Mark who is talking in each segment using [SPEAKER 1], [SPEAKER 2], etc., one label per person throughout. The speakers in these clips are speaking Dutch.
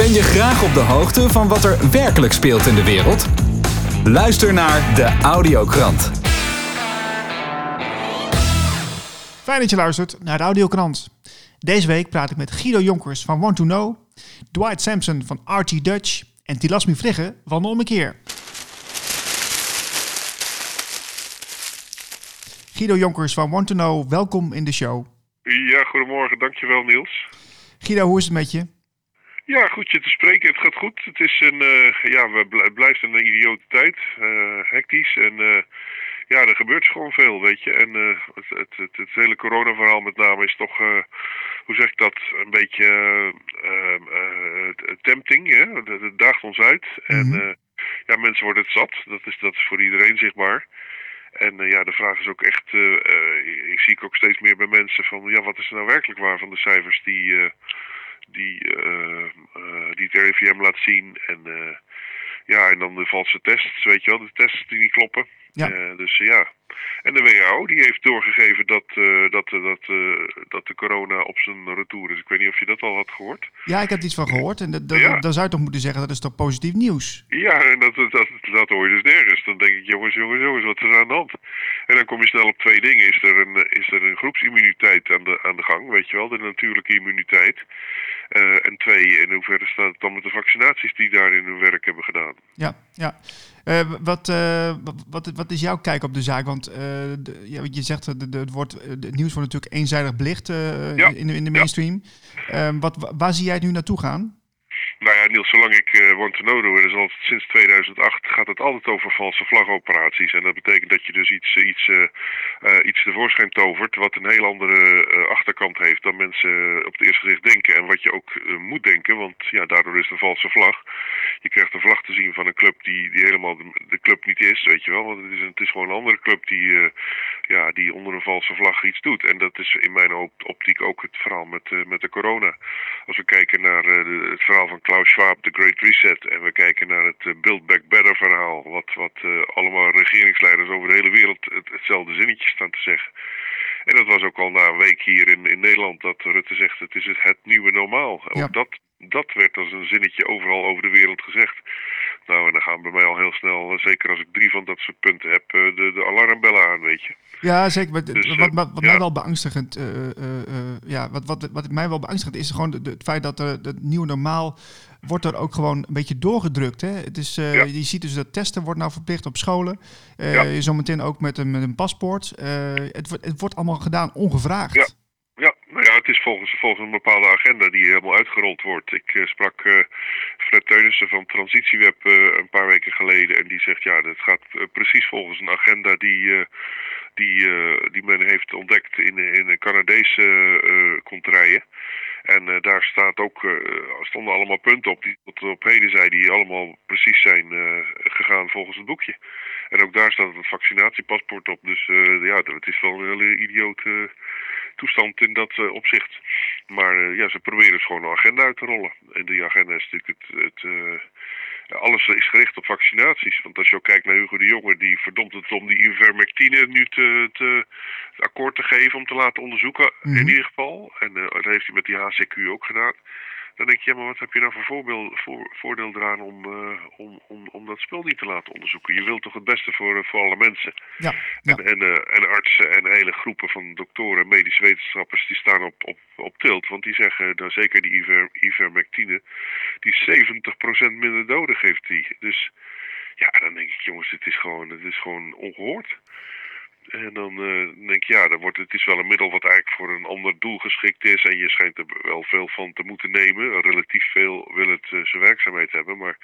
[SPEAKER 1] Ben je graag op de hoogte van wat er werkelijk speelt in de wereld? Luister naar de Audiokrant.
[SPEAKER 2] Fijn dat je luistert naar de Audiokrant. Deze week praat ik met Guido Jonkers van Want to Know, Dwight Sampson van RT Dutch en Tilasmi Vliggen van de Ommekeer. Guido Jonkers van Want to Know, welkom in de show.
[SPEAKER 3] Ja, goedemorgen. Dankjewel Niels.
[SPEAKER 2] Guido, hoe is het met je?
[SPEAKER 3] Ja, goed je te spreken. Het gaat goed. Het is een, eh, ja, we blijft een idiote tijd. eh, hectisch en eh, ja, er gebeurt gewoon veel, weet je. En het, het, het, het hele coronaverhaal met name is toch, hoe zeg ik dat, een beetje eh, eh, eh, tempting. Hè? Het, daagt ons uit. En
[SPEAKER 2] Mhm.
[SPEAKER 3] ja, mensen worden het zat. Dat is, dat is voor iedereen zichtbaar. En ja, de vraag is ook echt, ik zie ik ook steeds meer bij mensen van, ja, wat is er nou werkelijk waar van de cijfers die, die, eh, eh, die het RIVM laat zien. En eh, ja, en dan de valse tests, weet je wel, de tests die niet kloppen.
[SPEAKER 2] Ja.
[SPEAKER 3] Dus ja. En de WHO die heeft doorgegeven dat, eh, dat, eh, dat, eh, dat de corona op zijn retour is. Ik weet niet of je dat al had gehoord.
[SPEAKER 2] Ja, ik heb iets van gehoord en dat, dat,
[SPEAKER 3] Ja.
[SPEAKER 2] dan zou je toch moeten zeggen dat is toch positief nieuws?
[SPEAKER 3] Ja, en dat, dat, dat hoor je dus nergens. Dan denk ik, jongens, jongens, jongens, wat is er aan de hand? En dan kom je snel op twee dingen. Is er een, is er een groepsimmuniteit aan de, aan de gang, weet je wel, de natuurlijke immuniteit. En twee, in hoeverre staat het dan met de vaccinaties die daarin hun werk hebben gedaan?
[SPEAKER 2] Ja, ja. Eh, wat, eh, wat, wat is jouw kijk op de zaak? Want eh, de- ja, wat je zegt, de, de, het, wordt, het nieuws wordt natuurlijk eenzijdig belicht
[SPEAKER 3] Ja,
[SPEAKER 2] in, de, in de mainstream. Eh, wat, wa- waar zie jij het nu naartoe gaan?
[SPEAKER 3] Nou Niels, zolang ik eh want to know doe, en is al sinds 2008, gaat het altijd over valse vlagoperaties. En dat betekent dat je dus iets, eh, iets, eh, eh, iets tevoorschijn tovert wat een heel andere eh, achterkant heeft dan mensen eh, op het eerste gezicht denken. En wat je ook eh, moet denken, want ja, daardoor is een valse vlag. Je krijgt een vlag te zien van een club die, die helemaal de, de club niet is, weet je wel. Want het is, het is gewoon een andere club die, eh, ja, die onder een valse vlag iets doet. En dat is in mijn op- optiek ook het verhaal met, eh, met de corona. Als we kijken naar eh, de- het verhaal van Klaus Schwab, de Great Reset, en we kijken naar het eh, Build Back Better verhaal, wat, wat eh, allemaal regeringsleiders over de hele wereld het, hetzelfde zinnetje staan te zeggen. En dat was ook al na een week hier in, in Nederland dat Rutte zegt het is het, het nieuwe normaal.
[SPEAKER 2] Ja.
[SPEAKER 3] Ook dat, dat werd als een zinnetje overal over de wereld gezegd. Nou, en dan gaan bij mij al heel snel, eh, zeker als ik drie van dat soort punten heb, eh, de, de alarmbellen aan, weet je.
[SPEAKER 2] Ja, zeker. Maar
[SPEAKER 3] Dus,
[SPEAKER 2] wat
[SPEAKER 3] eh,
[SPEAKER 2] wat, wat
[SPEAKER 3] ja.
[SPEAKER 2] mij wel beangstigend, eh, ja, wat, wat, wat mij wel beangstigend is, gewoon de, de- het feit dat er het nieuwe normaal wordt er ook gewoon een beetje doorgedrukt. Hè? Het is,
[SPEAKER 3] Ja.
[SPEAKER 2] Je ziet dus dat testen wordt nou verplicht op scholen.
[SPEAKER 3] Ja.
[SPEAKER 2] je Zometeen ook met een, met een paspoort. Eh, het, wordt- het wordt allemaal gedaan ongevraagd.
[SPEAKER 3] Ja. Het is volgens, volgens een bepaalde agenda die helemaal uitgerold wordt. Ik eh, sprak eh, Fred Teunissen van Transitieweb eh, een paar weken geleden en die zegt ja, dat gaat precies volgens een agenda die, die, die men heeft ontdekt in, in de Canadese contraien. En eh, daar staat ook, eh, stonden allemaal punten op die tot op heden zei die allemaal precies zijn eh, gegaan volgens het boekje. En ook daar staat het vaccinatiepaspoort op. Dus ja, het is wel een hele idiote toestand in dat opzicht. Maar ja, ze proberen dus gewoon een agenda uit te rollen. En die agenda is natuurlijk het... het alles is gericht op vaccinaties. Want als je ook kijkt naar Hugo de Jonge, die verdomt het om die ivermectine nu te, te, het akkoord te geven om te laten onderzoeken,
[SPEAKER 2] Mhm.
[SPEAKER 3] in ieder geval. En eh, dat heeft hij met die HCQ ook gedaan. Dan denk je, ja, maar wat heb je nou voor voorbeeld, voor, voordeel eraan om, eh, om, om, om dat spul niet te laten onderzoeken? Je wilt toch het beste voor, eh, voor alle mensen?
[SPEAKER 2] Ja, ja.
[SPEAKER 3] En, en, eh, en artsen en hele groepen van doktoren en medische wetenschappers die staan op, op, op tilt. Want die zeggen, nou, zeker die iver, ivermectine, die 70% minder doden geeft die. Dus ja, dan denk ik, jongens, dit is gewoon, het is gewoon ongehoord. En dan eh, denk ik, ja, dan wordt, het is wel een middel wat eigenlijk voor een ander doel geschikt is. En je schijnt er wel veel van te moeten nemen. Relatief veel wil het eh, zijn werkzaamheid hebben. Maar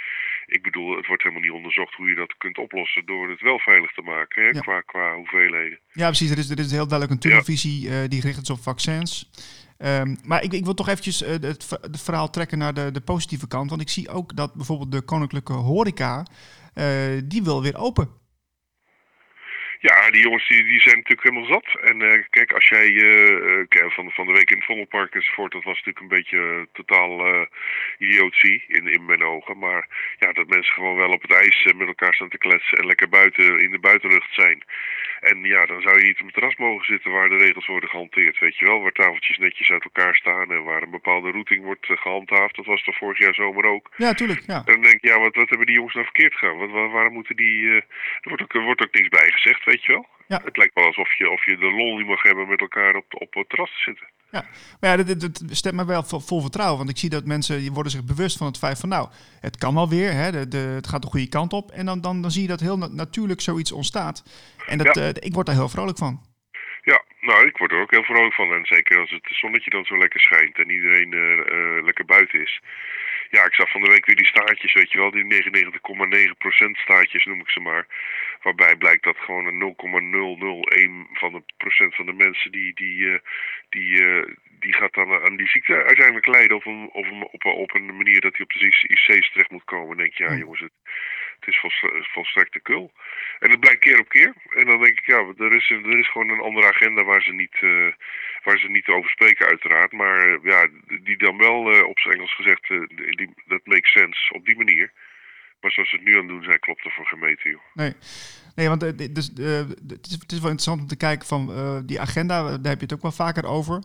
[SPEAKER 3] ik bedoel, het wordt helemaal niet onderzocht hoe je dat kunt oplossen door het wel veilig te maken. Hè,
[SPEAKER 2] Ja.
[SPEAKER 3] qua, qua hoeveelheden.
[SPEAKER 2] Ja, precies. Er is, er is heel duidelijk een tunnelvisie eh, die gericht is op vaccins. Ehm, maar ik, ik wil toch eventjes het, ver- het verhaal trekken naar de, de positieve kant. Want ik zie ook dat bijvoorbeeld de koninklijke horeca, die wil weer open.
[SPEAKER 3] Ja, Ja, die jongens die, die zijn natuurlijk helemaal zat. En uh, kijk, als jij uh, van, van de week in het Vondelpark enzovoort, dat was natuurlijk een beetje totaal uh, idiotie in, in mijn ogen. Maar ja, dat mensen gewoon wel op het ijs met elkaar staan te kletsen en lekker buiten in de buitenlucht zijn. En ja, dan zou je niet op het terras mogen zitten waar de regels worden gehanteerd, weet je wel. Waar tafeltjes netjes uit elkaar staan en waar een bepaalde routing wordt gehandhaafd. Dat was toch vorig jaar zomer ook.
[SPEAKER 2] Ja, tuurlijk. Ja.
[SPEAKER 3] En dan denk je, ja, wat, wat hebben die jongens nou verkeerd gedaan? Wat, waar, waarom moeten die... er, wordt ook, er wordt ook niks bij gezegd, weet je wel.
[SPEAKER 2] Ja.
[SPEAKER 3] Het lijkt wel alsof je, of je de lol niet mag hebben met elkaar op, op het terras te zitten.
[SPEAKER 2] Ja, maar ja, dat, stemt me wel vol vertrouwen. Want ik zie dat mensen die worden zich bewust van het feit van... nou, het kan wel weer, hè, de, de, het gaat de goede kant op. En dan, dan, dan zie je dat heel natuurlijk zoiets ontstaat. En dat,
[SPEAKER 3] Ja.
[SPEAKER 2] eh, ik word daar heel vrolijk van.
[SPEAKER 3] Ja, nou, ik word er ook heel vrolijk van. En zeker als het zonnetje dan zo lekker schijnt en iedereen eh, lekker buiten is. Ja, ik zag van de week weer die staartjes, weet je wel, die 99,9% staartjes noem ik ze maar. Waarbij blijkt dat gewoon een 0,001 van de procent van de mensen die, die, eh, die, eh, die gaat dan aan die ziekte uiteindelijk lijden. Of, een, of een, op, een- op een manier dat hij op de IC's terecht moet komen. Dan denk je, ja
[SPEAKER 2] Hm.
[SPEAKER 3] jongens, het, het is volstre- volstrekte kul. En het blijkt keer op keer. En dan denk ik, ja, er is, er is gewoon een andere agenda waar ze niet, eh, waar ze niet over spreken uiteraard. Maar ja, die dan wel op zijn Engels gezegd, die, dat makes sense op die manier. Maar zoals ze het nu aan het doen zijn, klopt er voor meter, joh.
[SPEAKER 2] Nee, nee want eh, dus, eh, het, is, het is wel interessant om te kijken van eh, die agenda, daar heb je het ook wel vaker over.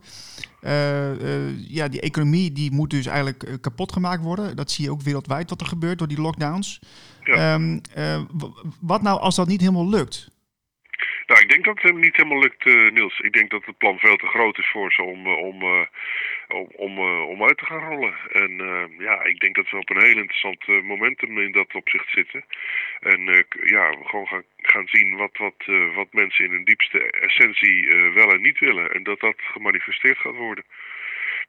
[SPEAKER 2] Ja, die economie die moet dus eigenlijk kapot gemaakt worden. Dat zie je ook wereldwijd wat er gebeurt door die lockdowns.
[SPEAKER 3] Ja.
[SPEAKER 2] Ehm, eh, wat nou als dat niet helemaal lukt?
[SPEAKER 3] Nou, ik denk dat het hem niet helemaal lukt, Niels. Ik denk dat het plan veel te groot is voor ze om, om, om, om, eh, om uit te gaan rollen. En eh, ja, ik denk dat we op een heel interessant eh, momentum in dat opzicht zitten. En ja, we gewoon gaan, gaan zien wat, wat, wat mensen in hun diepste essentie wel en niet willen. En dat dat gemanifesteerd gaat worden.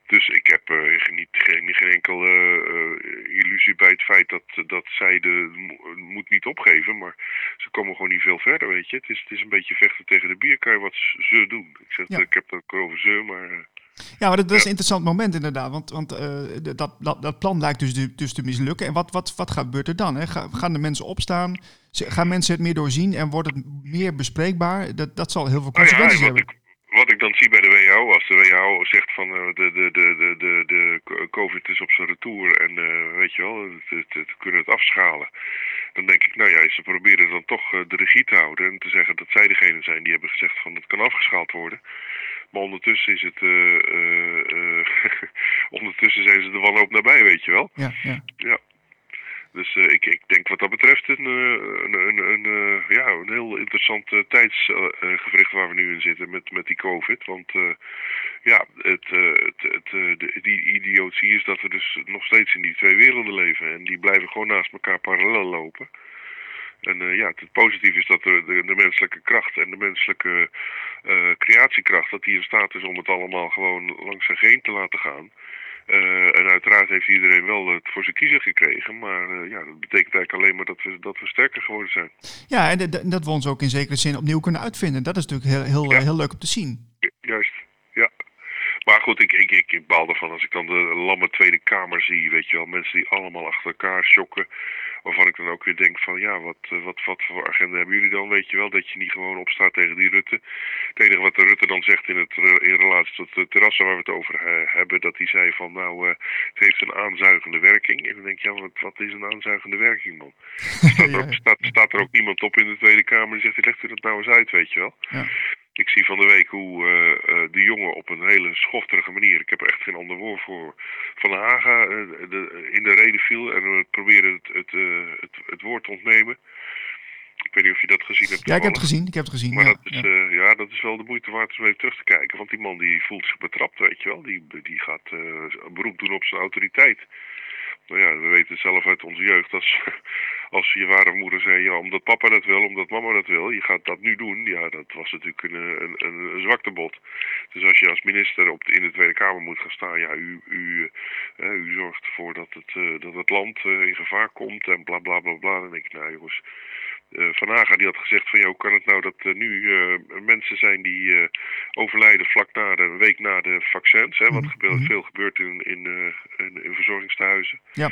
[SPEAKER 3] Dus ik heb geen, niet, geen, geen enkel eh, illusie bij het feit dat, dat zij de mo- moed niet opgeven. Maar ze komen gewoon niet veel verder, weet je. Het is, het is een beetje vechten tegen de bierkar wat ze doen. Ik, zeg,
[SPEAKER 2] Ja.
[SPEAKER 3] ik heb het ook over ze, maar...
[SPEAKER 2] Ja, maar dat, dat is een interessant moment inderdaad. Want, want eh, dat, dat, dat plan lijkt dus, de- dus te mislukken. En wat, wat, wat gebeurt er dan? Hè? Ga- Gaan de mensen opstaan? Ze- Gaan mensen het meer doorzien en wordt het meer bespreekbaar? Dat, dat zal heel veel
[SPEAKER 3] Nou ja,
[SPEAKER 2] consequenties hebben.
[SPEAKER 3] wat ik dan zie bij de WHO, als de WHO zegt van eh, de, de, de, de, de, de COVID is op zijn retour en eh, weet je wel, het, het, het- we kunnen het afschalen. Dan denk ik, nou ja, ze proberen dan toch de regie te houden en te zeggen dat zij degene zijn die hebben gezegd van het kan afgeschaald worden. Maar ondertussen is het, eh, eh, ondertussen zijn ze er wanhoop nabij, weet je wel.
[SPEAKER 2] Ja, ja.
[SPEAKER 3] Ja. Dus eh, ik, ik denk wat dat betreft een, een, een, een, ja, een heel interessant eh, tijdsgevricht waar we nu in zitten met, met die COVID. Want ja, het, het, het, de, die idiotie is dat we dus nog steeds in die twee werelden leven. En die blijven gewoon naast elkaar parallel lopen. En eh, ja, het positieve is dat de, de, de menselijke kracht en de menselijke eh, creatiekracht, dat die in staat is om het allemaal gewoon langs zijn geen te laten gaan. Eh, en uiteraard heeft iedereen wel het voor zijn kiezer gekregen. Maar ja, dat betekent eigenlijk alleen maar dat we, dat we sterker geworden zijn.
[SPEAKER 2] ja en dat- dat we ons ook in zekere zin opnieuw kunnen uitvinden. Dat is natuurlijk heel, heel,
[SPEAKER 3] Ja.
[SPEAKER 2] heel leuk om te zien.
[SPEAKER 3] Ju- Juist, ja. Maar goed, ik, ik, ik, ik baal ervan als ik dan de lamme Tweede Kamer zie, weet je wel. Mensen die allemaal achter elkaar schokken. Waarvan ik dan ook weer denk van, ja, wat, eh, wat, wat voor agenda hebben jullie dan, weet je wel? Dat je niet gewoon opstaat tegen die Rutte. Het enige wat de Rutte dan zegt in, het, re- in relatie tot de terrassen waar we het over eh, hebben, dat hij zei van, nou, eh, het heeft een aanzuigende werking. En dan denk je, ja, wat, wat is een aanzuigende werking, man? Staat er, ook, staat, staat er ook niemand op in de Tweede Kamer die zegt, legt u dat nou eens uit, weet je wel?
[SPEAKER 2] Ja.
[SPEAKER 3] Ik zie van de week hoe eh, eh, de jongen op een hele schofterige manier, ik heb er echt geen ander woord voor, Van Haga eh, de, in de reden viel en we proberen het, het, het, het woord te ontnemen. Ik weet niet of je dat gezien hebt.
[SPEAKER 2] Ja, ik heb het gezien. Ik heb het gezien.
[SPEAKER 3] Maar
[SPEAKER 2] ja,
[SPEAKER 3] dat, is,
[SPEAKER 2] ja.
[SPEAKER 3] ja, dat is wel de moeite waard om even terug te kijken. Want die man die voelt zich betrapt, weet je wel. Die, die gaat een beroep doen op zijn autoriteit. Nou ja, we weten zelf uit onze jeugd. Als, als je ware moeder zei, ja, omdat papa dat wil, omdat mama dat wil. Je gaat dat nu doen. Ja, dat was natuurlijk een, een, een, een zwaktebod. Dus als je als minister op de, in de Tweede Kamer moet gaan staan. Ja, u, u, u zorgt ervoor dat het, eh, dat het land eh, in gevaar komt. En bla bla bla bla. Dan denk ik, nou jongens. Eh, Van Haga die had gezegd van ja, hoe kan het nou dat er nu mensen zijn die overlijden vlak na de een week na de vaccins. Hè, wat gebeurt,
[SPEAKER 2] mhm.
[SPEAKER 3] veel gebeurt in, in, in, in verzorgingstehuizen.
[SPEAKER 2] Ja.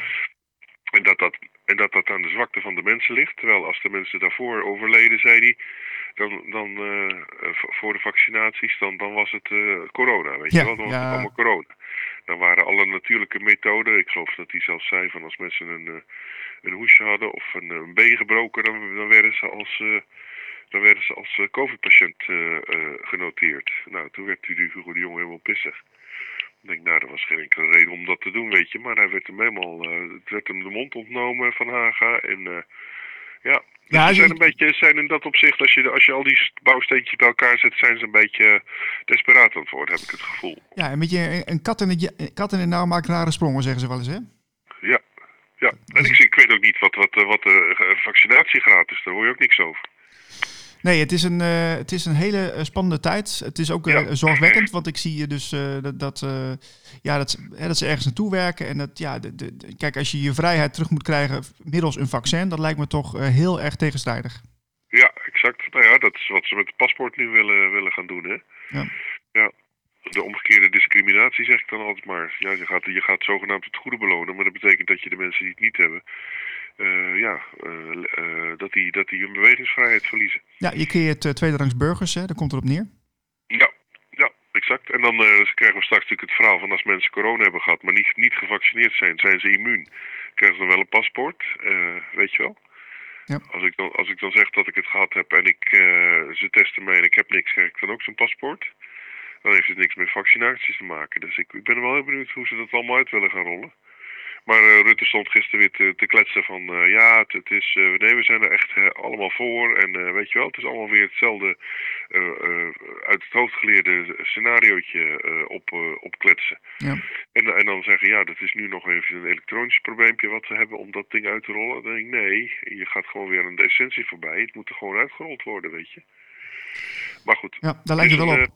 [SPEAKER 3] En dat dat, en dat dat aan de zwakte van de mensen ligt. Terwijl als de mensen daarvoor overleden, zei hij, dan, dan uh, voor de vaccinaties, dan, dan was het uh, corona, weet
[SPEAKER 2] Ja,
[SPEAKER 3] je wel. Dan was
[SPEAKER 2] ja.
[SPEAKER 3] het allemaal corona. Dan waren alle natuurlijke methoden, ik geloof dat hij zelfs zei van als mensen een, uh, een hoesje hadden of een, een been gebroken, dan, dan werden ze als, dan werden ze als COVID-patiënt uh, genoteerd. Nou, toen werd die Hugo de Jong helemaal pissig. Ik denk, nou, er was geen enkele reden om dat te doen, weet je. Maar hij werd hem helemaal, het werd hem de mond ontnomen van Haga en... Ja, dus
[SPEAKER 2] Ja,
[SPEAKER 3] ze zijn een beetje, zijn in dat opzicht, als je, als je al die bouwsteentjes bij elkaar zet, zijn ze een beetje desperaat aan het worden, heb ik het gevoel.
[SPEAKER 2] Ja, een beetje een- een kat in het, een kat in het nauw maakt rare sprongen, zeggen ze wel eens, hè?
[SPEAKER 3] Ja, ja. En ik, zie- ik weet ook niet wat, wat, eh, wat de eh, vaccinatiegraad is, daar hoor je ook niks over.
[SPEAKER 2] Nee, het is een, eh, het is een hele eh, spannende tijd. Het is ook eh,
[SPEAKER 3] Ja.
[SPEAKER 2] zorgwekkend, want ik zie je dus dat, dat, ja, dat, ze- hè, dat ze ergens naartoe werken. En dat, ja, de, de, kijk, als je je vrijheid terug moet krijgen middels een vaccin, dat lijkt me toch heel erg tegenstrijdig.
[SPEAKER 3] Ja, exact. Nou ja, dat is wat ze met het paspoort nu willen, willen gaan doen, hè.
[SPEAKER 2] Ja.
[SPEAKER 3] Ja. De omgekeerde discriminatie zeg ik dan altijd maar. Ja, je gaat, je gaat zogenaamd het goede belonen, maar dat betekent dat je de mensen die het niet hebben, eh, ja, eh, eh, dat, die, dat die hun bewegingsvrijheid verliezen.
[SPEAKER 2] Ja, je creëert tweederangs burgers, hè? daar komt het op neer.
[SPEAKER 3] Ja, ja, exact. En dan krijgen we straks natuurlijk het verhaal van als mensen corona hebben gehad, maar niet, niet gevaccineerd zijn, zijn ze immuun. Krijgen ze dan wel een paspoort, weet je wel?
[SPEAKER 2] Ja.
[SPEAKER 3] Als, ik dan, als ik dan zeg dat ik het gehad heb en ik, ze testen mij en ik heb niks, krijg ik dan ook zo'n paspoort? Dan heeft het niks met vaccinaties te maken. Dus ik, ik ben wel heel benieuwd hoe ze dat allemaal uit willen gaan rollen. Maar uh, Rutte stond gisteren weer te, te kletsen van uh, ja, het, het is, uh, nee, we zijn er echt allemaal voor. En weet je wel, het is allemaal weer hetzelfde uit het hoofd geleerde scenariootje op, op kletsen.
[SPEAKER 2] Ja.
[SPEAKER 3] En, en dan zeggen ja, dat is nu nog even een elektronisch probleempje wat we hebben om dat ding uit te rollen. Dan denk ik nee, je gaat gewoon weer aan de essentie voorbij. Het moet er gewoon uitgerold worden, weet je. Maar goed.
[SPEAKER 2] Ja, daar lijkt het wel op.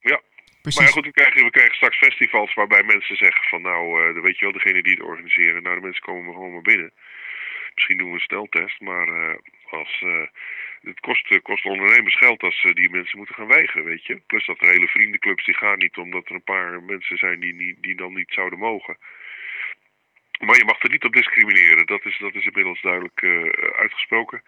[SPEAKER 3] ja,
[SPEAKER 2] Precies.
[SPEAKER 3] maar goed, we krijgen, we krijgen straks festivals waarbij mensen zeggen van nou, uh, weet je wel, degene die het organiseren, nou de mensen komen gewoon maar binnen. Misschien doen we een sneltest, maar uh, als, uh, het kost, kost ondernemers geld als die mensen moeten gaan weigeren, weet je. Plus dat er hele vriendenclubs die gaan niet omdat er een paar mensen zijn die, die, die dan niet zouden mogen. Maar je mag er niet op discrimineren, dat is, dat is inmiddels duidelijk uitgesproken.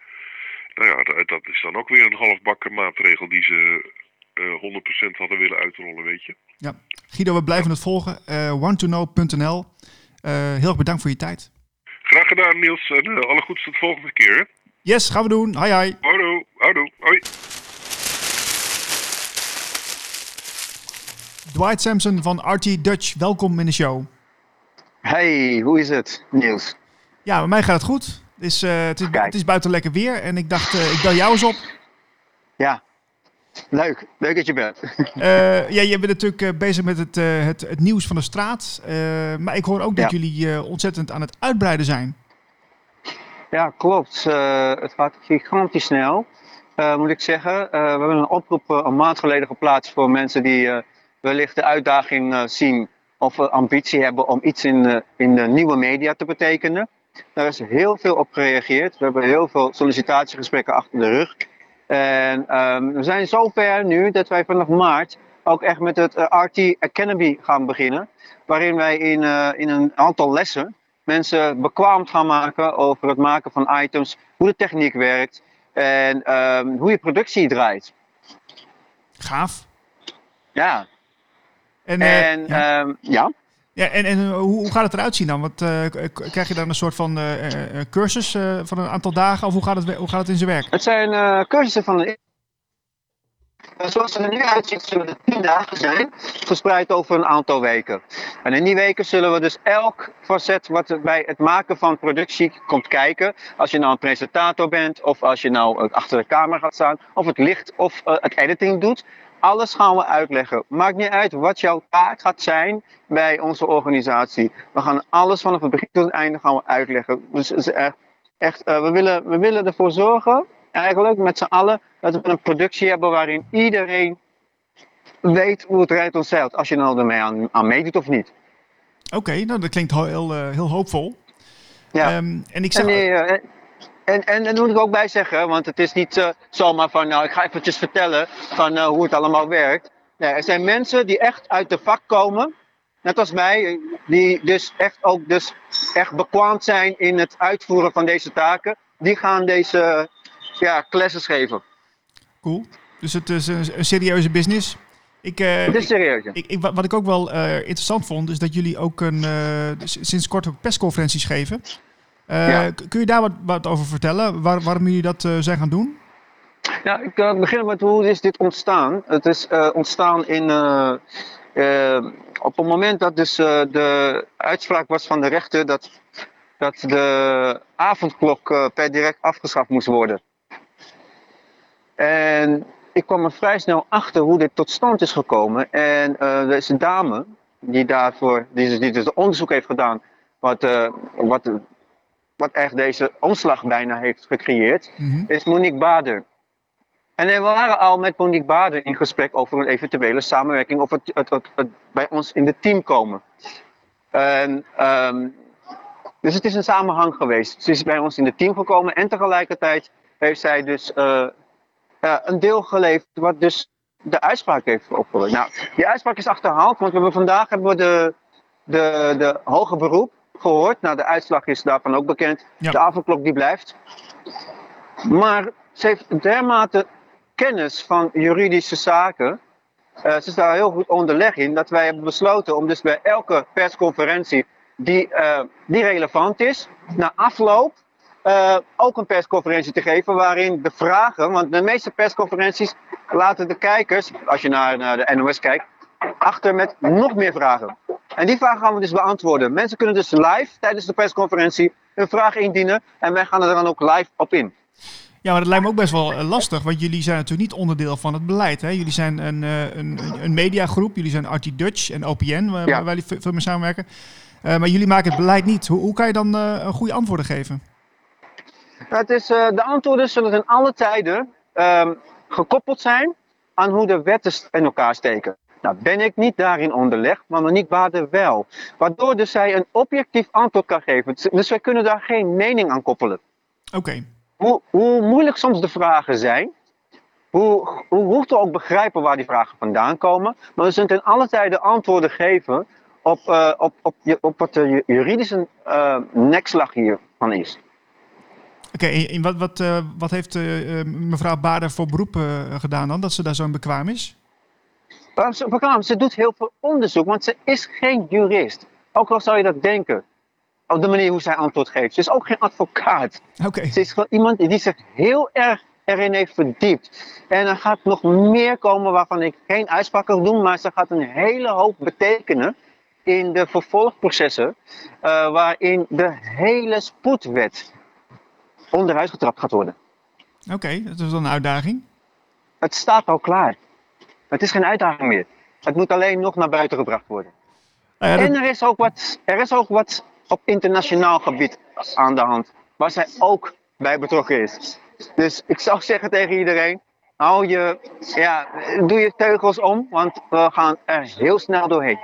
[SPEAKER 3] Nou ja, dat, dat is dan ook weer een halfbakken maatregel die ze uh, 100% hadden willen uitrollen, weet je.
[SPEAKER 2] Ja. Guido, we blijven het volgen. Uh, one2know.nl. Uh, heel erg bedankt voor je tijd.
[SPEAKER 3] Graag gedaan, Niels. En uh, alle goeds tot de volgende keer. Hè?
[SPEAKER 2] Yes, gaan we doen. Hoi, hoi.
[SPEAKER 3] Houdoe, houdoe, hoi.
[SPEAKER 2] Dwight Sampson van RT Dutch, welkom in de show.
[SPEAKER 4] Hey, hoe is het, Niels?
[SPEAKER 2] Ja, bij mij gaat het goed. Het is, uh, het is, het is buiten lekker weer en ik dacht, uh, ik bel jou eens op.
[SPEAKER 4] Ja, Leuk, leuk dat je bent.
[SPEAKER 2] Uh, ja, je bent natuurlijk uh, bezig met het, uh, het, het, nieuws van de straat. maar ik hoor ook dat
[SPEAKER 4] ja.
[SPEAKER 2] jullie ontzettend aan het uitbreiden zijn.
[SPEAKER 4] Ja, klopt. het gaat gigantisch snel, moet ik zeggen. we hebben een oproep een maand geleden geplaatst voor mensen die wellicht de uitdaging zien of ambitie hebben om iets in, in de nieuwe media te betekenen. Daar is heel veel op gereageerd. We hebben heel veel sollicitatiegesprekken achter de rug. En um, we zijn zover nu dat wij vanaf maart ook echt met het uh, RT Academy gaan beginnen. Waarin wij in, uh, in een aantal lessen mensen bekwaam gaan maken over het maken van items, hoe de techniek werkt en um, hoe je productie draait.
[SPEAKER 2] Gaaf.
[SPEAKER 4] Ja.
[SPEAKER 2] En,
[SPEAKER 4] en ja. Um, ja.
[SPEAKER 2] Ja, en, en hoe, hoe gaat het eruit zien dan? Want, uh, krijg je dan een soort van cursus van een aantal dagen? Of hoe gaat het, hoe gaat het in zijn werk?
[SPEAKER 4] Het zijn cursussen van een Zoals het er nu uitziet, zullen het 10 dagen zijn, verspreid over een aantal weken. En in die weken zullen we dus elk facet wat bij het maken van productie komt kijken. Als je nou een presentator bent, of als je nou achter de camera gaat staan, of het licht of het editing doet. Alles gaan we uitleggen. Maakt niet uit wat jouw taak gaat zijn bij onze organisatie. We gaan alles vanaf het begin tot het einde gaan we uitleggen. Dus echt, echt uh, we, willen, we willen ervoor zorgen eigenlijk met z'n allen dat we een productie hebben waarin iedereen weet hoe het rijdt ons zeilt. Als je nou ermee aan, aan meedoet of niet.
[SPEAKER 2] Oké, okay, nou dat klinkt heel, heel, heel hoopvol.
[SPEAKER 4] Ja.
[SPEAKER 2] Um, en ik.
[SPEAKER 4] En, en, en, en daar moet ik ook bij zeggen, want het is niet uh, zomaar van, nou ik ga eventjes vertellen van uh, hoe het allemaal werkt. Nee, er zijn mensen die echt uit de vak komen net als mij, die dus echt ook dus echt bekwaamd zijn in het uitvoeren van deze taken, die gaan deze ja, classes geven.
[SPEAKER 2] Cool. Dus het is een, een serieuze business. Ik, uh,
[SPEAKER 4] het is serieus.
[SPEAKER 2] Ik, ik, wat ik ook wel interessant vond, is dat jullie ook een, sinds kort ook persconferenties geven. Ja. Kun je daar wat, wat over vertellen? Waar, waarom jullie dat zijn gaan doen?
[SPEAKER 4] Ja, ik uh, begin met hoe is dit ontstaan. Het is uh, ontstaan in, uh, op het moment dat dus de uitspraak was van de rechter dat, dat de avondklok per direct afgeschaft moest worden. En ik kwam er vrij snel achter hoe dit tot stand is gekomen. En er is een dame die daarvoor, die, die dus onderzoek heeft gedaan, wat, wat, wat echt deze omslag bijna heeft gecreëerd, mm -hmm. is Monique Bader. En we waren al met Monique Bader in gesprek over een eventuele samenwerking of het, het, het, het bij ons in het team komen. En, um, dus het is een samenhang geweest. Ze is bij ons in het team gekomen en tegelijkertijd heeft zij dus uh, uh, een deel geleverd wat dus de uitspraak heeft opgelost. Nou, die uitspraak is achterhaald, want we hebben vandaag hebben we de, de, de hoge beroep gehoord. Nou, de uitslag is daarvan ook bekend. Ja. De avondklok die blijft. Maar ze heeft dermate kennis van juridische zaken. Uh, ze is daar heel goed onderleg in. Dat wij hebben besloten om dus bij elke persconferentie die, uh, die relevant is, na afloop uh, ook een persconferentie te geven waarin de vragen, want de meeste persconferenties laten de kijkers, als je naar, naar de NOS kijkt, achter met nog meer vragen. En die vragen gaan we dus beantwoorden. Mensen kunnen dus live tijdens de persconferentie een vraag indienen en wij gaan er dan ook live op in.
[SPEAKER 2] Ja, maar dat lijkt me ook best wel eh, lastig, want jullie zijn natuurlijk niet onderdeel van het beleid. Hè? Jullie zijn een, een, een, een mediagroep, jullie zijn Artie Dutch en OPN, waar, ja. waar jullie veel mee samenwerken. Uh, maar jullie maken het beleid niet. Hoe, hoe kan je dan uh, goede antwoorden geven?
[SPEAKER 4] Het is, uh, de antwoorden zullen in alle tijden um, gekoppeld zijn aan hoe de wetten in elkaar steken. Nou, ben ik niet daarin onderlegd, maar Monique Bader wel. Waardoor dus zij een objectief antwoord kan geven. Dus wij kunnen daar geen mening aan koppelen.
[SPEAKER 2] Oké. Okay
[SPEAKER 4] hoe, hoe, moeilijk soms de vragen zijn, hoe, hoe goed we ook begrijpen waar die vragen vandaan komen, maar we zullen in alle tijden antwoorden geven op, uh, op, op, op wat de juridische uh, nekslag hiervan is.
[SPEAKER 2] Oké, okay, en wat, wat, uh, wat heeft mevrouw Bader voor beroep gedaan dan, dat ze daar zo bekwaam is?
[SPEAKER 4] Bekwaam, ze doet heel veel onderzoek, want ze is geen jurist. Ook al zou je dat denken op de manier hoe zij antwoord geeft. Ze is ook geen advocaat.
[SPEAKER 2] Okay.
[SPEAKER 4] Ze is gewoon iemand die zich heel erg erin heeft verdiept. En er gaat nog meer komen waarvan ik geen uitspraak kan doen, maar ze gaat een hele hoop betekenen in de vervolgprocessen, uh, waarin de hele spoedwet onderuit getrapt gaat worden.
[SPEAKER 2] Oké, okay, dat is dan een uitdaging.
[SPEAKER 4] Het staat al klaar. Het is geen uitdaging meer. Het moet alleen nog naar buiten gebracht worden. Nou ja, dat... En er is, ook wat, er is ook wat op internationaal gebied aan de hand. Waar zij ook bij betrokken is. Dus ik zou zeggen tegen iedereen: hou je, ja, doe je teugels om, want we gaan er heel snel doorheen.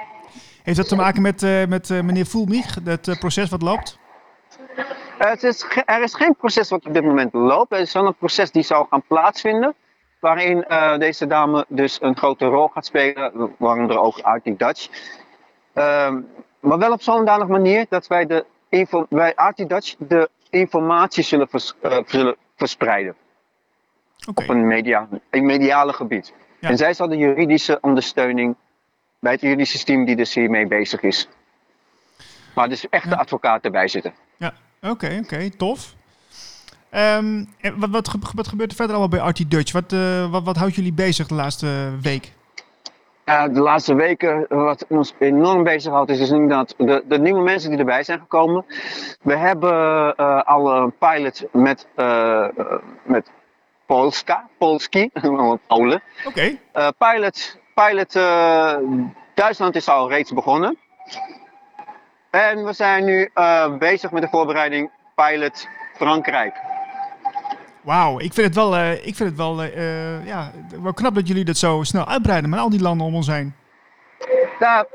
[SPEAKER 2] Heeft dat te maken met, uh, met uh, meneer Voelmich, het uh, proces wat loopt?
[SPEAKER 4] Het is, er is geen proces wat op dit moment loopt. Er is wel een proces die zal gaan plaatsvinden. Waarin deze dame dus een grote rol gaat spelen, waaronder ook Arctic Dutch. Um, maar wel op zo'n danig manier dat wij, de info, wij Dutch de informatie zullen, vers, uh, zullen verspreiden.
[SPEAKER 2] Okay.
[SPEAKER 4] Op een, media, een mediale gebied. Ja. En zij zal de juridische ondersteuning bij het juridische team die dus hiermee bezig is. Maar dus echt de advocaat erbij zitten.
[SPEAKER 2] Ja, oké, okay, oké, okay, tof. Um, wat, wat, wat, gebeurt er verder allemaal bij Artie Dutch? Wat, uh, wat, wat houdt jullie bezig de laatste week?
[SPEAKER 4] Uh, de laatste weken, wat ons enorm bezighoudt, is dus inderdaad de, de nieuwe mensen die erbij zijn gekomen. We hebben uh, al een pilot met, uh, met Polska, Polski, Polen.
[SPEAKER 2] Oké.
[SPEAKER 4] Okay. pilot pilot Duitsland is al reeds begonnen. En we zijn nu bezig met de voorbereiding pilot Frankrijk.
[SPEAKER 2] Wauw, ik vind het wel, uh, ik vind het wel, uh, ja, wel knap dat jullie dat zo snel uitbreiden met al die landen om ons heen.
[SPEAKER 4] Ja,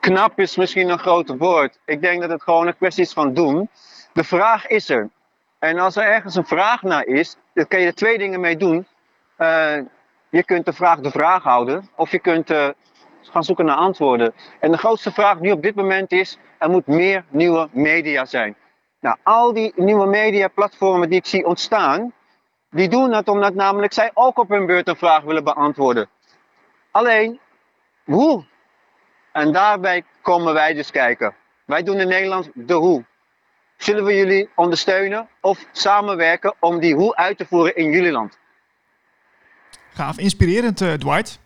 [SPEAKER 4] knap is misschien een groot woord. Ik denk dat het gewoon een kwestie is van doen. De vraag is er. En als er ergens een vraag naar is, dan kun je er twee dingen mee doen. Je kunt de vraag de vraag houden, of je kunt gaan zoeken naar antwoorden. En de grootste vraag nu op dit moment is: er moet meer nieuwe media zijn. Nou, al die nieuwe media-platformen die ik zie ontstaan, die doen dat omdat namelijk zij ook op hun beurt een vraag willen beantwoorden. Alleen, hoe? En daarbij komen wij dus kijken. Wij doen in Nederland de hoe. Zullen we jullie ondersteunen of samenwerken om die hoe uit te voeren in jullie land?
[SPEAKER 2] Gaaf, inspirerend, uh, Dwight.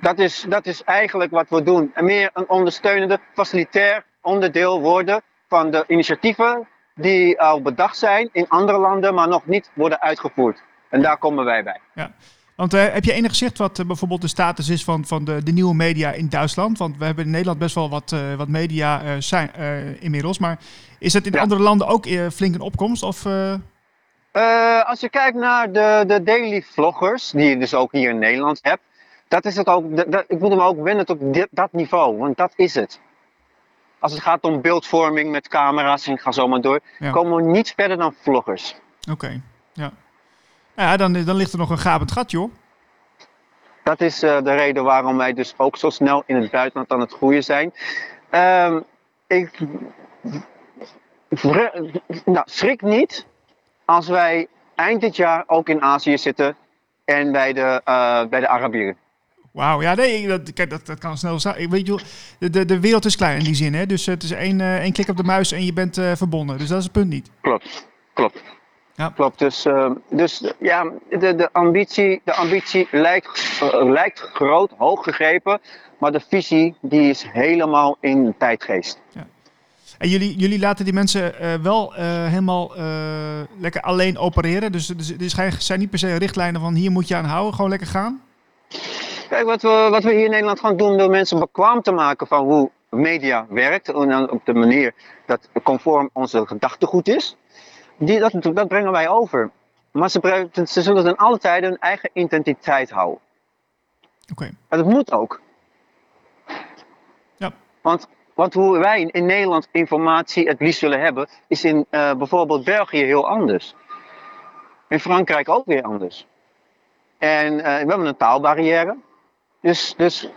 [SPEAKER 4] Dat is, dat is eigenlijk wat we doen. En meer een ondersteunende, facilitair onderdeel worden van de initiatieven die al bedacht zijn in andere landen, maar nog niet worden uitgevoerd. En daar komen wij bij.
[SPEAKER 2] Ja. Want uh, heb je enig zicht wat uh, bijvoorbeeld de status is van, van de, de nieuwe media in Duitsland? Want we hebben in Nederland best wel wat, uh, wat media zijn inmiddels. Maar is het in ja. andere landen ook flink een opkomst? Of,
[SPEAKER 4] als je kijkt naar de, de daily vloggers, die je dus ook hier in Nederland hebt. Dat is het ook, dat, ik moet hem ook wennen tot dit, dat niveau, want dat is het. Als het gaat om beeldvorming met camera's en ga zo maar door, ja. komen we niet verder dan vloggers.
[SPEAKER 2] Oké, okay. ja. Nou ja, dan, dan ligt er nog een gapend gat, joh.
[SPEAKER 4] Dat is uh, de reden waarom wij dus ook zo snel in het buitenland aan het groeien zijn. Um, ik nou, schrik niet als wij eind dit jaar ook in Azië zitten en bij de, uh, bij de Arabieren.
[SPEAKER 2] Wauw, ja, nee, dat, kijk, dat, dat kan snel zijn. Weet je, de, de, de wereld is klein in die zin, hè? Dus het is één, uh, één klik op de muis en je bent uh, verbonden. Dus dat is het punt niet.
[SPEAKER 4] Klopt, klopt. Ja. Klopt, dus, uh, dus ja, de, de ambitie, de ambitie lijkt, lijkt groot, hoog gegrepen, maar de visie die is helemaal in tijdgeest. Ja.
[SPEAKER 2] En jullie, jullie laten die mensen uh, wel helemaal lekker alleen opereren, dus, dus er zijn niet per se richtlijnen van hier moet je aan houden, gewoon lekker gaan?
[SPEAKER 4] Kijk, wat we, wat we hier in Nederland gaan doen door mensen bekwaam te maken van hoe media werkt, en op de manier dat conform onze gedachtegoed is die, dat, dat brengen wij over. Maar ze, ze zullen dan altijd hun eigen identiteit houden.
[SPEAKER 2] Oké. Okay.
[SPEAKER 4] En dat moet ook.
[SPEAKER 2] Ja.
[SPEAKER 4] Want, want hoe wij in Nederland informatie het liefst willen hebben, is in uh, bijvoorbeeld België heel anders. In Frankrijk ook weer anders. En uh, we hebben een taalbarrière. Dus, dus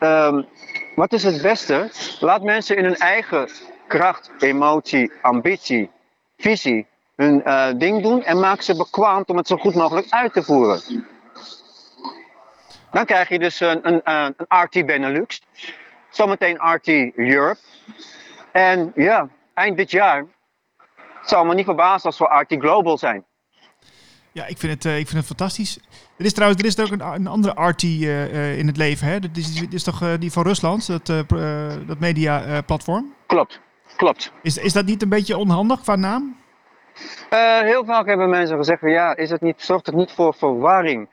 [SPEAKER 4] um, wat is het beste? Laat mensen in hun eigen kracht, emotie, ambitie, visie hun uh, ding doen en maak ze bekwaam om het zo goed mogelijk uit te voeren. Dan krijg je dus een, een, een RT Benelux, zometeen RT Europe. En ja, eind dit jaar zal me niet verbazen als we RT Global zijn.
[SPEAKER 2] Ja, ik vind het, uh, ik vind het fantastisch. Er is trouwens er is ook een, een andere RT uh, uh, in het leven. Hè? Dat is, dit is toch die van Rusland, dat, dat media-platform?
[SPEAKER 4] klopt, klopt.
[SPEAKER 2] Is, is dat niet een beetje onhandig qua naam?
[SPEAKER 4] Uh, heel vaak hebben mensen gezegd van ja, is het niet, zorgt het niet voor verwarring?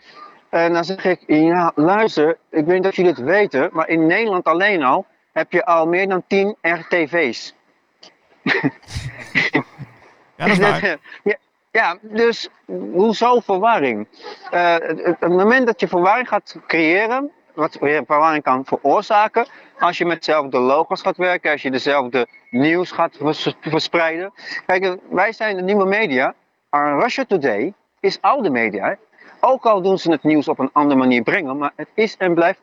[SPEAKER 4] En dan zeg ik, ja, luister, ik weet niet of jullie het weten, maar in Nederland alleen al heb je al meer dan 10 RTV's.
[SPEAKER 2] ja, dat is waar.
[SPEAKER 4] ja, ja, dus hoezo verwarring? Uh, het, moment dat je verwarring gaat creëren, wat weer verwarring kan veroorzaken, als je met dezelfde logos gaat werken, als je dezelfde nieuws gaat verspreiden. Kijk, wij zijn de nieuwe media. Russia Today is oude media. Ook al doen ze het nieuws op een andere manier brengen, maar het is en blijft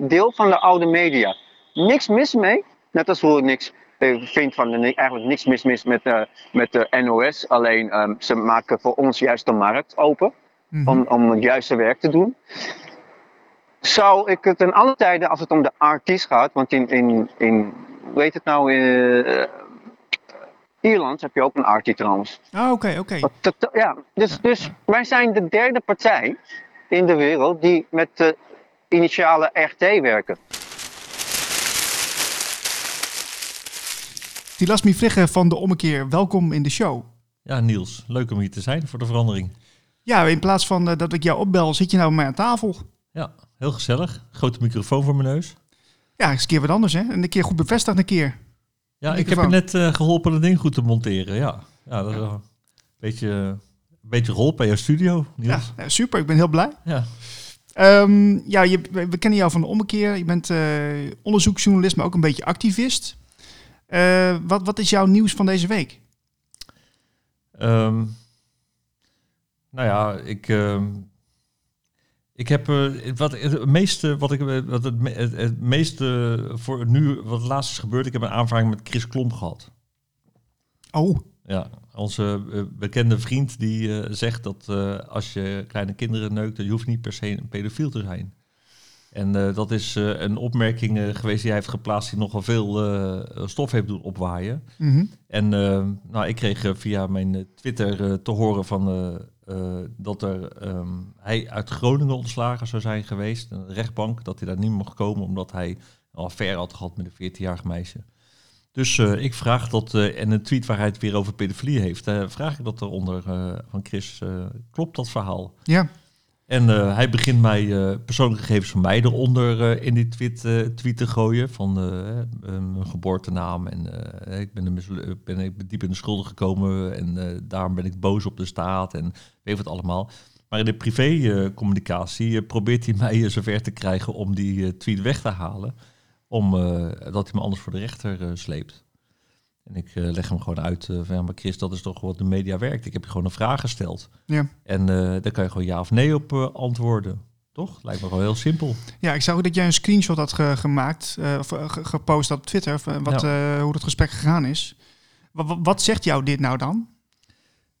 [SPEAKER 4] deel van de oude media. Niks mis mee, net als hoe ik niks ik vind van eigenlijk niks mis, mis met, uh, met de NOS. Alleen um, ze maken voor ons juist de markt open mm -hmm. om, om het juiste werk te doen zou ik het in alle tijden, als het om de artiest gaat, want in, in, in hoe heet het nou, uh, Ierland heb je ook een artie trouwens.
[SPEAKER 2] Ah, oké, oké.
[SPEAKER 4] Ja, dus, dus wij zijn de derde partij in de wereld die met de initiale RT werken.
[SPEAKER 2] Tilasmi Vliggen van de Ommekeer, welkom in de show.
[SPEAKER 5] Ja, Niels, leuk om hier te zijn voor de verandering.
[SPEAKER 2] Ja, in plaats van uh, dat ik jou opbel, zit je nou bij mij aan tafel.
[SPEAKER 5] Ja, Heel gezellig. Grote microfoon voor mijn neus.
[SPEAKER 2] Ja, eens een keer wat anders, hè? En een keer goed bevestigd, een keer.
[SPEAKER 5] Ja, ik heb er net uh, geholpen het ding goed te monteren. Ja, ja dat is een beetje, een beetje rol bij jouw studio.
[SPEAKER 2] Ja, super. Ik ben heel blij.
[SPEAKER 5] Ja.
[SPEAKER 2] Um, ja, je, we kennen jou van de ommekeer. Je bent uh, onderzoeksjournalist, maar ook een beetje activist. Uh, wat, wat is jouw nieuws van deze week?
[SPEAKER 5] Um, nou ja, ik, um, Ik heb uh, wat het meeste, wat ik wat het, het, het, meeste voor nu, wat het laatst is gebeurd, ik heb een aanvraag met Chris Klomp gehad.
[SPEAKER 2] Oh.
[SPEAKER 5] Ja, onze uh, bekende vriend die zegt dat als je kleine kinderen neukt, dan je hoeft niet per se een pedofiel te zijn. En dat is een opmerking geweest die hij heeft geplaatst die nogal veel stof heeft doen opwaaien.
[SPEAKER 2] Mm -hmm.
[SPEAKER 5] En nou, ik kreeg via mijn Twitter te horen van dat er, um, hij uit Groningen ontslagen zou zijn geweest. Een rechtbank, dat hij daar niet mocht komen omdat hij een affaire had gehad met een 14-jarig meisje. Dus ik vraag dat, en een tweet waar hij het weer over pedofilie heeft, vraag ik dat eronder van Chris, klopt dat verhaal?
[SPEAKER 2] Ja.
[SPEAKER 5] En hij begint mij persoonlijke gegevens van mij eronder in die tweet, te gooien. Van mijn geboortenaam. En ik ben, ben, ik diep in de schulden gekomen. En daarom ben ik boos op de staat. En weet wat allemaal. Maar in de privécommunicatie probeert hij mij zover te krijgen om die tweet weg te halen. Omdat hij me anders voor de rechter sleept. En ik uh, leg hem gewoon uit uh, van, ja, maar Chris, dat is toch wat de media werkt. Ik heb je gewoon een vraag gesteld.
[SPEAKER 2] Ja.
[SPEAKER 5] En uh, daar kan je gewoon ja of nee op antwoorden. Toch? Lijkt me gewoon heel simpel.
[SPEAKER 2] Ja, ik zag ook dat jij een screenshot had ge gemaakt, of gepost op Twitter, wat, ja. hoe het gesprek gegaan is. Wat, wat zegt jou dit nou dan?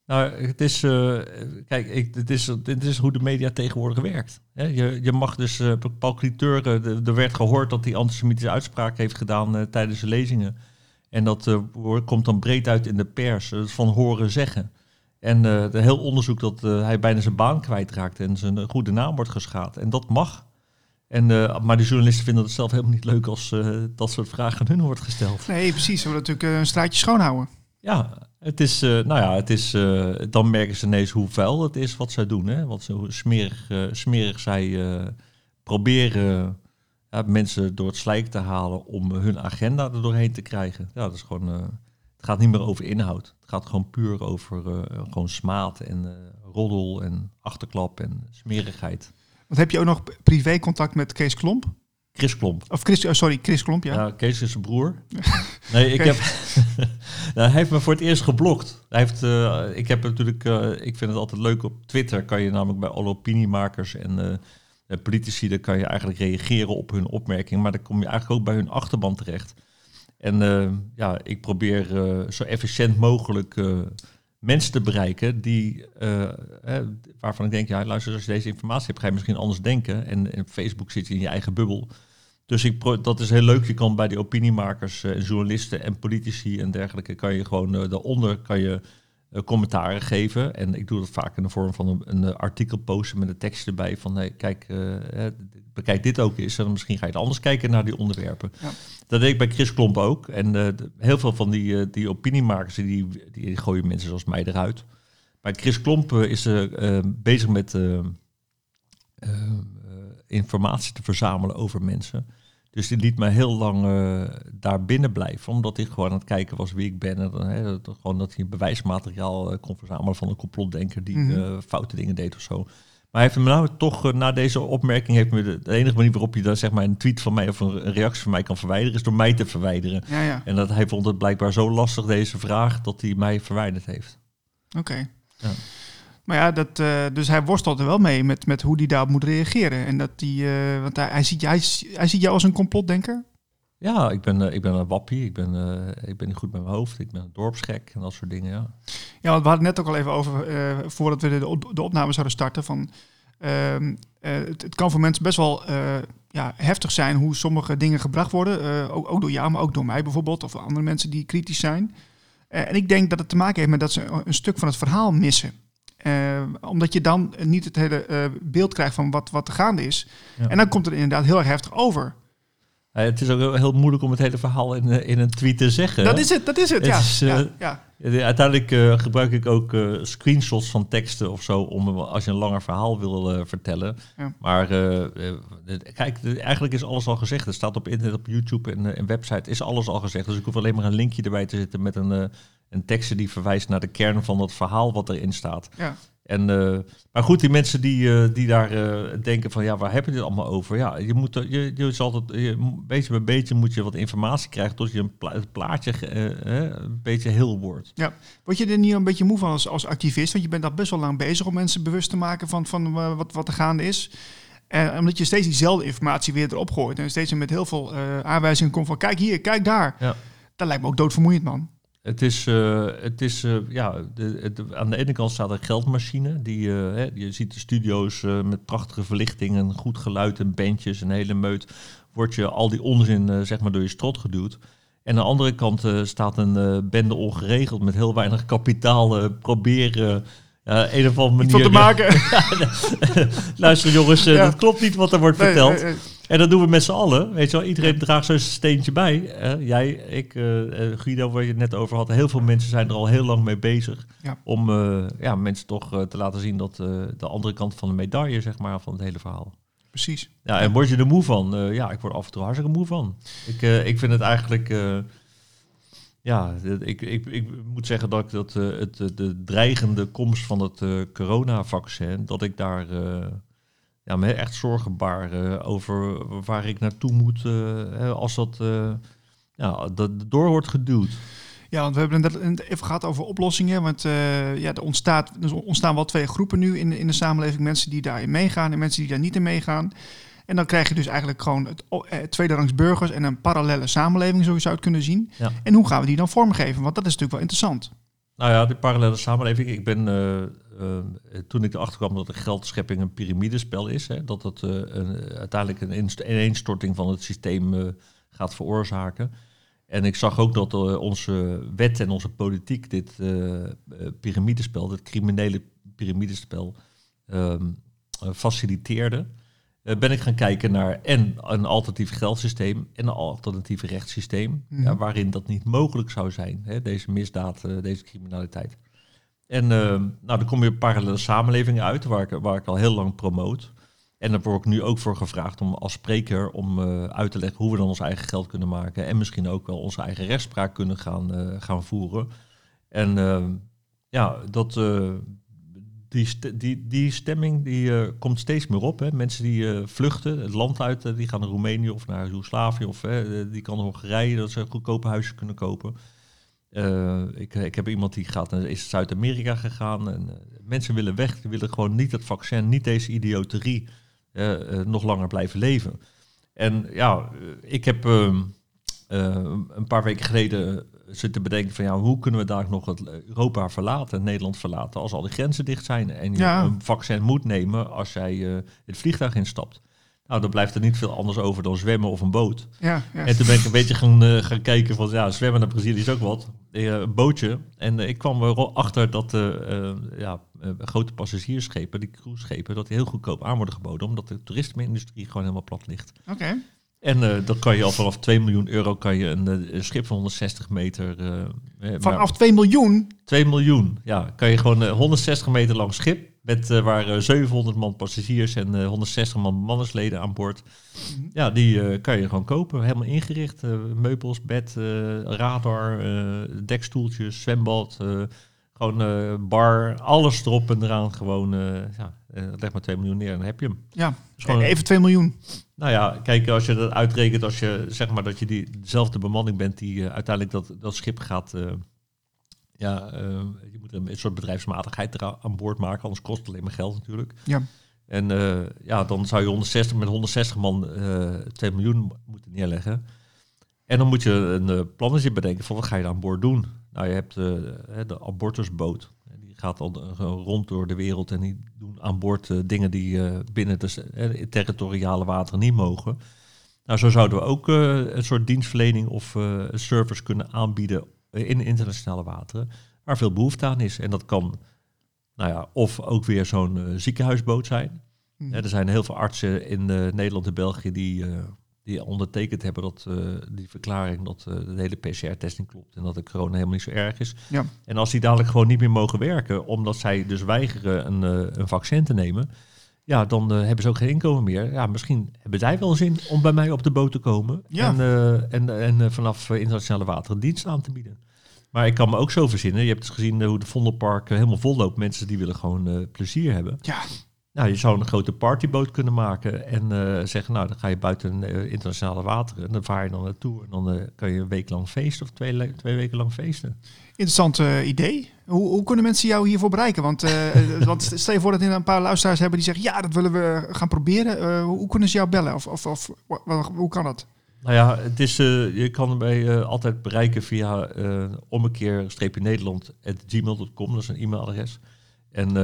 [SPEAKER 5] Nou, het is, uh, kijk, ik, het, is, het is hoe de media tegenwoordig werkt. je, je mag dus, uh, Paul Cliteur, er werd gehoord dat hij antisemitische uitspraak heeft gedaan tijdens de lezingen. En dat komt dan breed uit in de pers, van horen zeggen. En een heel onderzoek dat hij bijna zijn baan kwijtraakte en zijn goede naam wordt geschaad. En dat mag. En, maar de journalisten vinden het zelf helemaal niet leuk als dat soort vragen aan hun wordt gesteld.
[SPEAKER 2] Nee, precies. Ze willen natuurlijk een straatje schoonhouden.
[SPEAKER 5] Ja, het is, uh, nou ja, het is, uh, dan merken ze ineens hoe vuil het is wat zij doen. Hè? Wat zo smerig, uh, smerig zij proberen mensen door het slijk te halen om hun agenda er doorheen te krijgen. Ja, dat is gewoon, het gaat niet meer over inhoud. Het gaat gewoon puur over gewoon smaad en roddel en achterklap en smerigheid.
[SPEAKER 2] Want heb je ook nog privé contact met Kees Klomp?
[SPEAKER 5] Chris Klomp.
[SPEAKER 2] Of Chris, oh sorry, Chris Klomp, ja.
[SPEAKER 5] ja Kees is zijn broer. Nee, ik heb, nou, hij heeft me voor het eerst geblokt. Hij heeft, ik heb natuurlijk, ik vind het altijd leuk op Twitter. Kan je namelijk bij alle opiniemakers en politici, dan kan je eigenlijk reageren op hun opmerking. Maar dan kom je eigenlijk ook bij hun achterban terecht. En ja, ik probeer zo efficiënt mogelijk mensen te bereiken die, waarvan ik denk, ja, luister, als je deze informatie hebt, ga je misschien anders denken. En, en Facebook zit in je eigen bubbel. Dus ik dat is heel leuk. Je kan bij die opiniemakers, uh, journalisten en politici en dergelijke, kan je gewoon daaronder kan je, commentaren geven. En ik doe dat vaak in de vorm van een, een artikel posten met een tekst erbij van hey, kijk, bekijk dit ook eens. En misschien ga je anders kijken naar die onderwerpen. Ja. Dat deed ik bij Chris Klomp ook. En heel veel van die, die opiniemakers, die, die gooien mensen zoals mij eruit. Maar Chris Klomp is bezig met informatie te verzamelen over mensen. Dus die liet mij heel lang uh, daar binnen blijven, omdat ik gewoon aan het kijken was wie ik ben. En dan, hè, dat, gewoon dat hij bewijsmateriaal uh, kon verzamelen van een complotdenker die mm -hmm. uh, foute dingen deed of zo. Maar hij heeft me nou toch, na deze opmerking, heeft me de, de, enige manier waarop je dan zeg maar een tweet van mij of een, een, reactie van mij kan verwijderen, is door mij te verwijderen.
[SPEAKER 2] Ja, ja.
[SPEAKER 5] En dat hij vond het blijkbaar zo lastig, deze vraag, dat hij mij verwijderd heeft.
[SPEAKER 2] Oké. Okay. Ja. Maar ja, dat, uh, dus hij worstelt er wel mee met, met hoe hij daarop moet reageren. En dat die, uh, want hij, hij, ziet, hij, hij ziet jou als een complotdenker?
[SPEAKER 5] Ja, ik ben, uh, ik ben een wappie. Ik ben, ik ben niet goed met mijn hoofd. Ik ben een dorpsgek en dat soort dingen, ja.
[SPEAKER 2] Ja, want we hadden net ook al even over, voordat we de, de opname zouden starten, van... Ehm, het, het, kan voor mensen best wel ja, heftig zijn hoe sommige dingen gebracht worden. ook, ook door jou, maar ook door mij bijvoorbeeld. Of andere mensen die kritisch zijn. en ik denk dat het te maken heeft met dat ze een stuk van het verhaal missen. Uh, omdat je dan niet het hele uh, beeld krijgt van wat, wat er gaande is. Ja. En dan komt het inderdaad heel erg heftig over.
[SPEAKER 5] Ja, het is ook heel moeilijk om het hele verhaal in, in een tweet te zeggen.
[SPEAKER 2] Dat is het, dat is het, ja. Is, uh, ja, ja.
[SPEAKER 5] Uiteindelijk gebruik ik ook screenshots van teksten of zo... om als je een langer verhaal wil vertellen. Maar kijk, eigenlijk is alles al gezegd. Er staat op internet, op YouTube en, en website is alles al gezegd. Dus ik hoef alleen maar een linkje erbij te zetten met een een tekst die verwijst naar de kern van het verhaal wat erin staat.
[SPEAKER 2] Ja.
[SPEAKER 5] En, uh, maar goed, die mensen die, uh, die daar uh, denken van ja, waar heb je dit allemaal over? Ja, je moet je, je is altijd je, beetje bij beetje moet je wat informatie krijgen tot je een pla het plaatje een beetje heel wordt.
[SPEAKER 2] Ja, word je er niet een beetje moe van als, als activist? Want je bent daar best wel lang bezig om mensen bewust te maken van, van wat, wat er gaande is. En omdat je steeds diezelfde informatie weer erop gooit. En steeds met heel veel aanwijzingen komt van kijk hier, kijk daar.
[SPEAKER 5] Ja.
[SPEAKER 2] Dat lijkt me ook doodvermoeiend, man.
[SPEAKER 5] Het is, uh, het is uh, ja, de, aan de ene kant staat een geldmachine. Die, hè, je ziet de studio's met prachtige verlichting en goed geluid en bandjes en hele meut. Wordt je al die onzin zeg maar door je strot geduwd. En aan de andere kant staat een bende ongeregeld met heel weinig kapitaal proberen uh, een of andere manier.
[SPEAKER 2] Te maken.
[SPEAKER 5] Luister jongens, uh, dat klopt niet wat er wordt verteld. En dat doen we met z'n allen. Weet je wel, iedereen draagt zo'n steentje bij. Uh, jij, ik, Guido, waar je het net over had. Heel veel mensen zijn er al heel lang mee bezig.
[SPEAKER 2] Ja.
[SPEAKER 5] Om ja, mensen toch te laten zien dat de andere kant van de medaille, zeg maar, van het hele verhaal.
[SPEAKER 2] Precies.
[SPEAKER 5] Ja, en word je er moe van? ja, ik word af en toe hartstikke moe van. Ik, ik vind het eigenlijk ja, ik, ik, ik moet zeggen dat ik dat, uh, het, de dreigende komst van het uh, coronavaccin, dat ik daar ja, me echt zorgen baar over waar ik naartoe moet als dat, ja, dat door wordt geduwd.
[SPEAKER 2] Ja, want we hebben het even gehad over oplossingen. Want ja, er, ontstaat, er ontstaan wel twee groepen nu in, in de samenleving. Mensen die daarin meegaan en mensen die daar niet in meegaan. En dan krijg je dus eigenlijk gewoon het, eh, tweederangs burgers en een parallele samenleving, zo je zou het kunnen zien.
[SPEAKER 5] Ja.
[SPEAKER 2] En hoe gaan we die dan vormgeven? Want dat is natuurlijk wel interessant.
[SPEAKER 5] Nou ja, die parallele samenleving. Ik ben uh, uh, toen ik erachter kwam dat de geldschepping een piramidespel is, hè, dat het uh, een, uiteindelijk een ineenstorting van het systeem gaat veroorzaken. En ik zag ook dat onze wet en onze politiek dit piramidespel, dit criminele piramidespel, ehm, faciliteerde. Eh, ben ik gaan kijken naar en een alternatief geldsysteem en een alternatief rechtssysteem, ja,
[SPEAKER 2] Mhm.
[SPEAKER 5] waarin dat niet mogelijk zou zijn, hè, deze misdaad, eh, deze criminaliteit. En eh, nou, dan kom je parallele samenleving uit, waar ik, waar ik al heel lang promoot. En daar word ik nu ook voor gevraagd om als spreker om uit te leggen hoe we dan ons eigen geld kunnen maken. En misschien ook wel onze eigen rechtspraak kunnen gaan, gaan voeren. En ja, dat, die, die, die stemming die, eh, komt steeds meer op. Hè. Mensen die eh, vluchten het land uit, eh, die gaan naar Roemenië of naar Joegoslavië of die kan Hongarije, dat ze goedkope huizen kunnen kopen. Ik, ik heb iemand die gaat naar Zuid-Amerika gegaan. En, mensen willen weg, die willen gewoon niet het vaccin, niet deze idioterie nog langer blijven leven. En ja, ik heb ehm, eh, een paar weken geleden zitten bedenken van ja, hoe kunnen we daar nog het Europa verlaten, Nederland verlaten, als al die grenzen dicht zijn en je
[SPEAKER 2] Ja.
[SPEAKER 5] een vaccin moet nemen als jij eh, het vliegtuig instapt. Nou, dan blijft er niet veel anders over dan zwemmen of een boot.
[SPEAKER 2] Ja, ja.
[SPEAKER 5] En toen ben ik een beetje gaan, eh, gaan kijken van ja, zwemmen naar Brazilië is ook wat. Eh, een bootje. En ik kwam erachter dat ja, grote passagiersschepen, die cruiseschepen, dat die heel goedkoop aan worden geboden, omdat de toerisme-industrie gewoon helemaal plat ligt.
[SPEAKER 2] Oké.
[SPEAKER 5] En eh, dan kan je al vanaf 2 miljoen euro kan je een, eh, een schip van 160 meter. eh,
[SPEAKER 2] Vanaf 2 miljoen.
[SPEAKER 5] 2 miljoen, ja, kan je gewoon eh, 160 meter lang schip. Met waar eh, 700 man passagiers en eh, 160 man bemanningsleden aan boord.
[SPEAKER 2] Mhm.
[SPEAKER 5] Ja, die kan je gewoon kopen. Helemaal ingericht. meubels, bed, radar, dekstoeltjes, zwembad. gewoon bar, alles erop en eraan. Gewoon, ja, leg maar 2 miljoen neer en dan heb je hem.
[SPEAKER 2] Ja,
[SPEAKER 5] gewoon-
[SPEAKER 2] even 2 miljoen.
[SPEAKER 5] Nou ja, kijk, als je dat uitrekent, als je zeg maar dat je die dezelfde bemanning bent die eh, uiteindelijk dat, dat schip gaat. eh, ja, eh, je moet een, soort bedrijfsmatigheid eraan aan boord maken, anders kost het alleen maar geld natuurlijk.
[SPEAKER 2] Ja.
[SPEAKER 5] En ja, dan zou je 160 met 160 man eh 2 miljoen mo- moeten neerleggen. En dan moet je een plannetje bedenken van wat ga je aan boord doen. Nou, je hebt de abortusboot. Gaat al rond door de wereld en die doen aan boord eh, dingen die eh, binnen de eh, territoriale wateren niet mogen. Nou, zo zouden we ook een soort dienstverlening of service kunnen aanbieden in internationale wateren, waar veel behoefte aan is. En dat kan, nou ja, of ook weer zo'n ziekenhuisboot zijn. Ja, er zijn heel veel artsen in Nederland en België die, die ondertekend hebben dat eh, die verklaring dat eh, de hele PCR-testing klopt en dat de corona helemaal niet zo erg is.
[SPEAKER 2] Ja.
[SPEAKER 5] En als die dadelijk gewoon niet meer mogen werken, omdat zij dus weigeren een, eh, een vaccin te nemen, ja, dan eh, hebben ze ook geen inkomen meer. Ja, misschien hebben zij wel zin om bij mij op de boot te komen
[SPEAKER 2] Ja.
[SPEAKER 5] en, eh, en, en eh, vanaf eh, internationale wateren dienst aan te bieden. Maar ik kan me ook zo verzinnen. Je hebt dus gezien eh, hoe de Vondelpark eh, helemaal vol loopt. Mensen die willen gewoon eh, plezier hebben.
[SPEAKER 2] Ja.
[SPEAKER 5] Nou, je zou een grote partyboot kunnen maken en eh, zeggen, nou, dan ga je buiten uh, internationale wateren en dan vaar je dan naartoe en dan uh, kan je een week lang feesten of twee, twee weken lang feesten.
[SPEAKER 2] Interessant idee. Hoe, hoe, kunnen mensen jou hiervoor bereiken? Want, want stel je voor dat er een paar luisteraars hebben die zeggen, ja, dat willen we gaan proberen. Hoe, hoe, kunnen ze jou bellen? Of, of, of hoe kan dat?
[SPEAKER 5] Nou ja, het is, je kan mij altijd bereiken via ommekeer-nederland.gmail.com, dat is een e-mailadres. En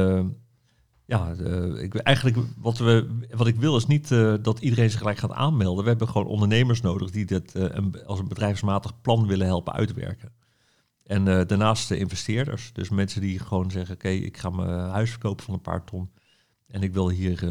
[SPEAKER 5] ja, uh, ik, eigenlijk wat, we, wat ik wil is niet uh, dat iedereen zich gelijk gaat aanmelden. We hebben gewoon ondernemers nodig die dit een, als een bedrijfsmatig plan willen helpen uitwerken. En daarnaast de investeerders. Dus mensen die gewoon zeggen, oké, ik ga mijn huis verkopen van een paar ton. En ik wil hier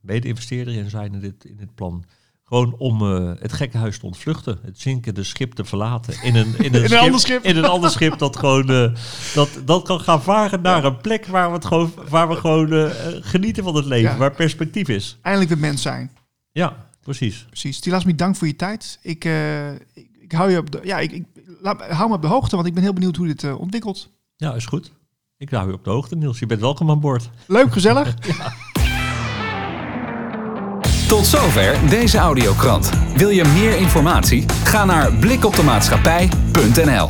[SPEAKER 5] mede-investeerder in zijn in dit, in dit plan. Gewoon om uh, het gekkenhuis te ontvluchten. Het zinkende schip te verlaten. In een, in een,
[SPEAKER 2] in
[SPEAKER 5] schip,
[SPEAKER 2] een ander schip.
[SPEAKER 5] In een ander schip dat gewoon uh, dat, dat kan gaan varen naar een plek waar we, het gewoon, waar we gewoon uh, genieten van het leven. Ja. Waar perspectief is.
[SPEAKER 2] Eindelijk weer mens zijn.
[SPEAKER 5] Ja, precies.
[SPEAKER 2] Precies. Tilasmi, dank voor je tijd. Ik, ik, ik, hou je op de, ja, ik, ik laat, hou me op de hoogte, want ik ben heel benieuwd hoe dit ontwikkelt.
[SPEAKER 5] Ja, is goed. Ik hou je op de hoogte, Niels. Je bent welkom aan boord.
[SPEAKER 2] Leuk, gezellig.
[SPEAKER 5] ja.
[SPEAKER 1] Tot zover deze audiokrant. Wil je meer informatie? Ga naar blikoptemaatschappij.nl